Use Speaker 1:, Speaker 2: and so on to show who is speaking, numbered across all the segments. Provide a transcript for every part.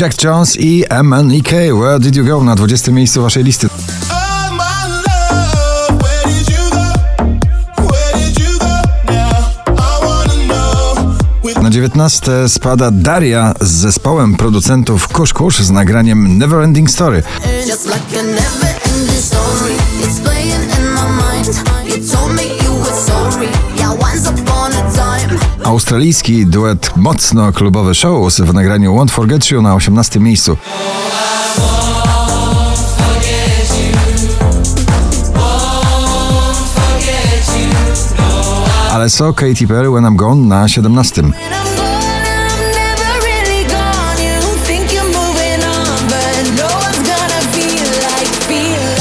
Speaker 1: Jack Jones i MNEK. Where did you go? Na 20 miejscu waszej listy.
Speaker 2: My
Speaker 1: Na 19 spada Daria z zespołem producentów Kush Kush z nagraniem Neverending Story. Australijski duet mocno klubowy Shows w nagraniu Won't Forget You na 18 miejscu. Ale so Katy Perry When I'm Gone na 17.
Speaker 3: When I'm gone, I'm never really gone. You think you're moving on, but no.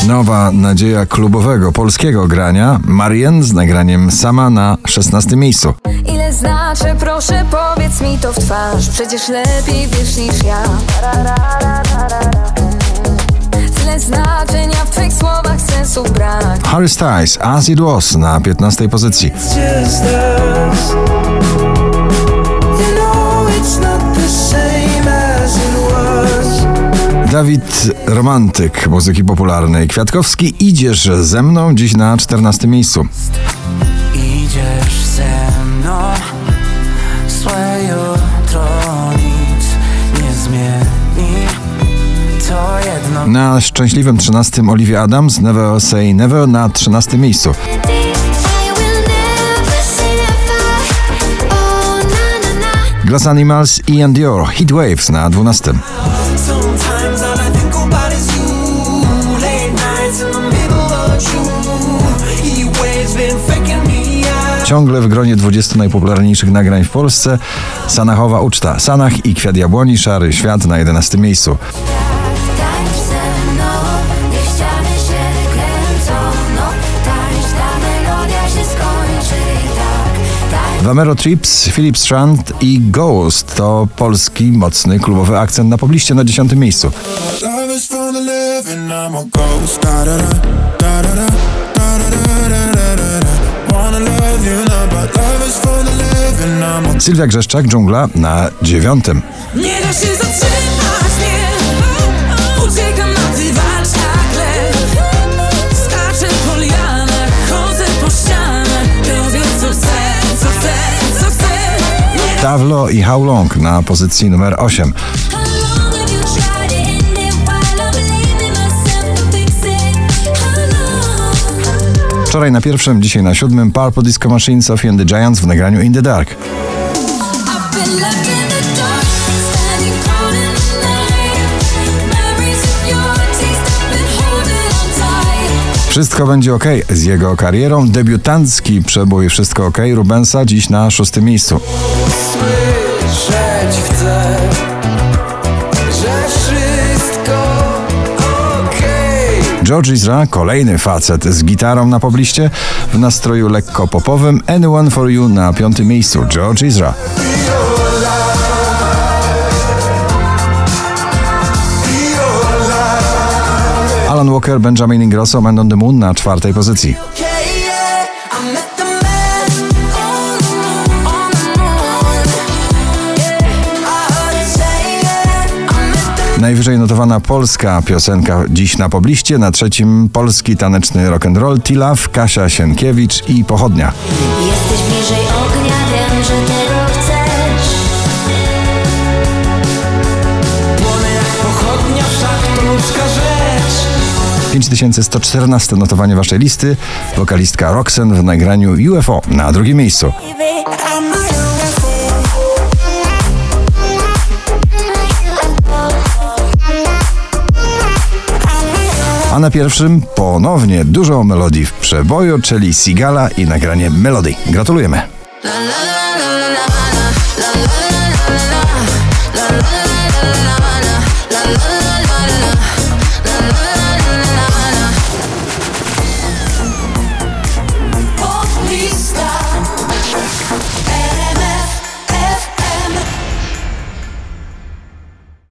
Speaker 1: Nowa nadzieja klubowego polskiego grania Marian z nagraniem Sama na 16 miejscu.
Speaker 4: Znaczy, proszę powiedz mi to w twarz Przecież lepiej wiesz niż ja Tyle znaczenia w twych słowach sensu brak
Speaker 1: Harry Styles As It Was na 15 pozycji. Dawid Romantyk muzyki popularnej. Kwiatkowski Idziesz ze mną dziś na 14 miejscu.
Speaker 5: Idziesz nie zmieni.
Speaker 1: Na szczęśliwym 13 Olivia Adams Never Say Never na 13 miejscu. Glass Animals i Dior Heat Waves na 12. Ciągle w gronie 20 najpopularniejszych nagrań w Polsce Sanachowa uczta. Sanach i Kwiat Jabłoni Szary Świat na 11 miejscu. Vamero Trips, Philip Strand i Ghost to polski mocny klubowy akcent na pobliście na 10 miejscu. Sylwia Grzeszczak, Dżungla na 9.
Speaker 4: Nie da się zatrzymać, nie Uciekam na jak lew Skaczę po lianach, chodzę po ścianach Robię co chcę, co chcę, co chcę
Speaker 1: Tawlo i How Long na pozycji numer 8. Wczoraj na pierwszym, dzisiaj na siódmym Purple Disco Machine Sophie and the Giants w nagraniu In the Dark. Wszystko będzie ok z jego karierą. Debiutancki przebój Wszystko ok Rubensa dziś na szóstym miejscu.
Speaker 5: Słyszeć
Speaker 1: George Ezra, kolejny facet z gitarą na pobliście, w nastroju lekko popowym. Anyone for You na piątym miejscu. George Ezra. Alan Walker, Benjamin Ingrosso, Man on the Moon na czwartej pozycji. Najwyżej notowana polska piosenka dziś na pobliście, na trzecim polski taneczny rock'n'roll T-Love, Kasia Sienkiewicz i Pochodnia.
Speaker 3: Jesteś bliżej ognia, wiem, że tego chcesz.
Speaker 5: Płonę jak pochodnia, wszak to ludzka rzecz.
Speaker 1: 5114 notowanie waszej listy, wokalistka Roxen w nagraniu UFO na drugim miejscu. A na pierwszym ponownie dużo melodii w przeboju, czyli Sigala i nagranie Melody. Gratulujemy.